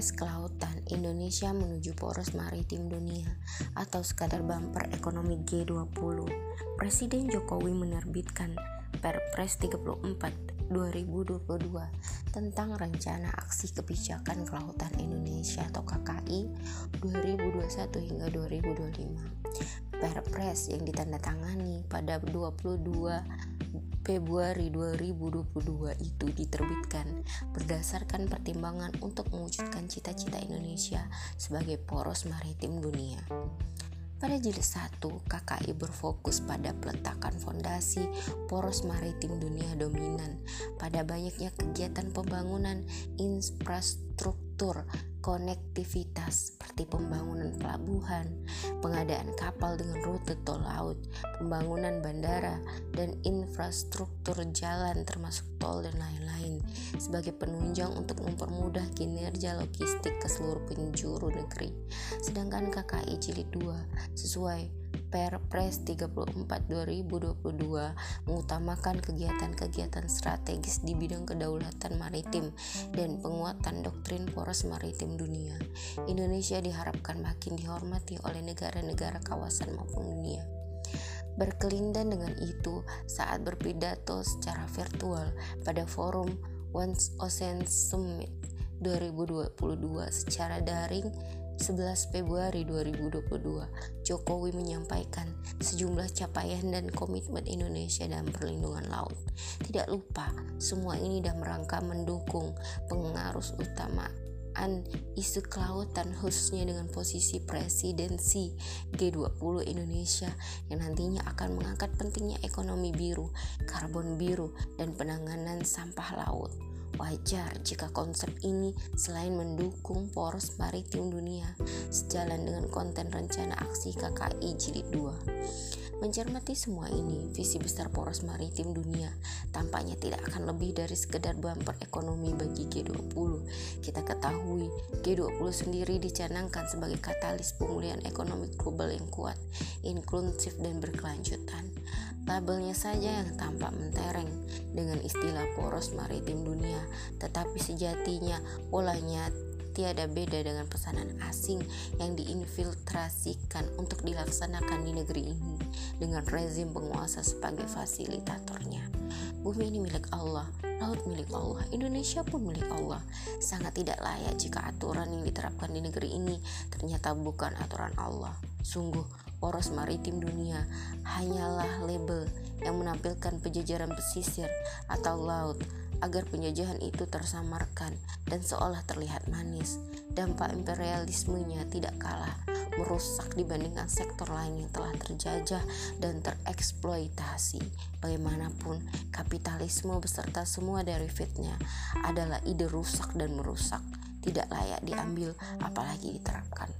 Perpres Kelautan Indonesia menuju poros maritim dunia atau sekadar bumper ekonomi G20. Presiden Jokowi menerbitkan Perpres 34 2022 tentang Rencana Aksi Kebijakan Kelautan Indonesia atau KKI 2021 hingga 2025. Perpres yang ditandatangani pada 22 Februari 2022 itu diterbitkan berdasarkan pertimbangan untuk mewujudkan cita-cita Indonesia sebagai poros maritim dunia. Pada jilid 1, KKI berfokus pada peletakan fondasi poros maritim dunia dominan. Pada banyaknya kegiatan pembangunan infrastruktur konektivitas seperti pembangunan pelabuhan, pengadaan kapal dengan rute tol laut, pembangunan bandara, dan infrastruktur jalan termasuk tol dan lain-lain sebagai penunjang untuk mempermudah kinerja logistik ke seluruh penjuru negeri. Sedangkan KKI jilid 2 sesuai Perpres 34 2022 mengutamakan kegiatan-kegiatan strategis di bidang kedaulatan maritim dan penguatan doktrin poros maritim dunia. Indonesia diharapkan makin dihormati oleh negara-negara kawasan maupun dunia. Berkelindan dengan itu, saat berpidato secara virtual pada forum One Ocean Summit 2022 secara daring 11 Februari 2022, Jokowi menyampaikan sejumlah capaian dan komitmen Indonesia dalam perlindungan laut. Tidak lupa, semua ini dalam rangka mendukung pengaruh utama isu kelautan khususnya dengan posisi presidensi G20 Indonesia yang nantinya akan mengangkat pentingnya ekonomi biru, karbon biru, dan penanganan sampah laut. Wajar jika konsep ini selain mendukung poros maritim dunia sejalan dengan konten rencana aksi KKI Jilid 2. Mencermati semua ini, visi besar poros maritim dunia tampaknya tidak akan lebih dari sekedar bumper ekonomi bagi G20. Kita ketahui, G20 sendiri dicanangkan sebagai katalis pemulihan ekonomi global yang kuat, inklusif dan berkelanjutan. Labelnya saja yang tampak mentereng dengan istilah poros maritim dunia, tetapi sejatinya polanya tiada beda dengan pesanan asing yang diinfiltrasikan untuk dilaksanakan di negeri ini dengan rezim penguasa sebagai fasilitatornya. Bumi ini milik Allah, laut milik Allah, Indonesia pun milik Allah. Sangat tidak layak jika aturan yang diterapkan di negeri ini ternyata bukan aturan Allah. Sungguh, poros maritim dunia hanyalah label yang menampilkan penjajaran pesisir atau laut agar penjajahan itu tersamarkan dan seolah terlihat manis. Dampak imperialismenya tidak kalah merusak dibandingkan sektor lain yang telah terjajah dan tereksploitasi. Bagaimanapun, kapitalisme beserta semua derivatnya adalah ide rusak dan merusak, tidak layak diambil apalagi diterapkan.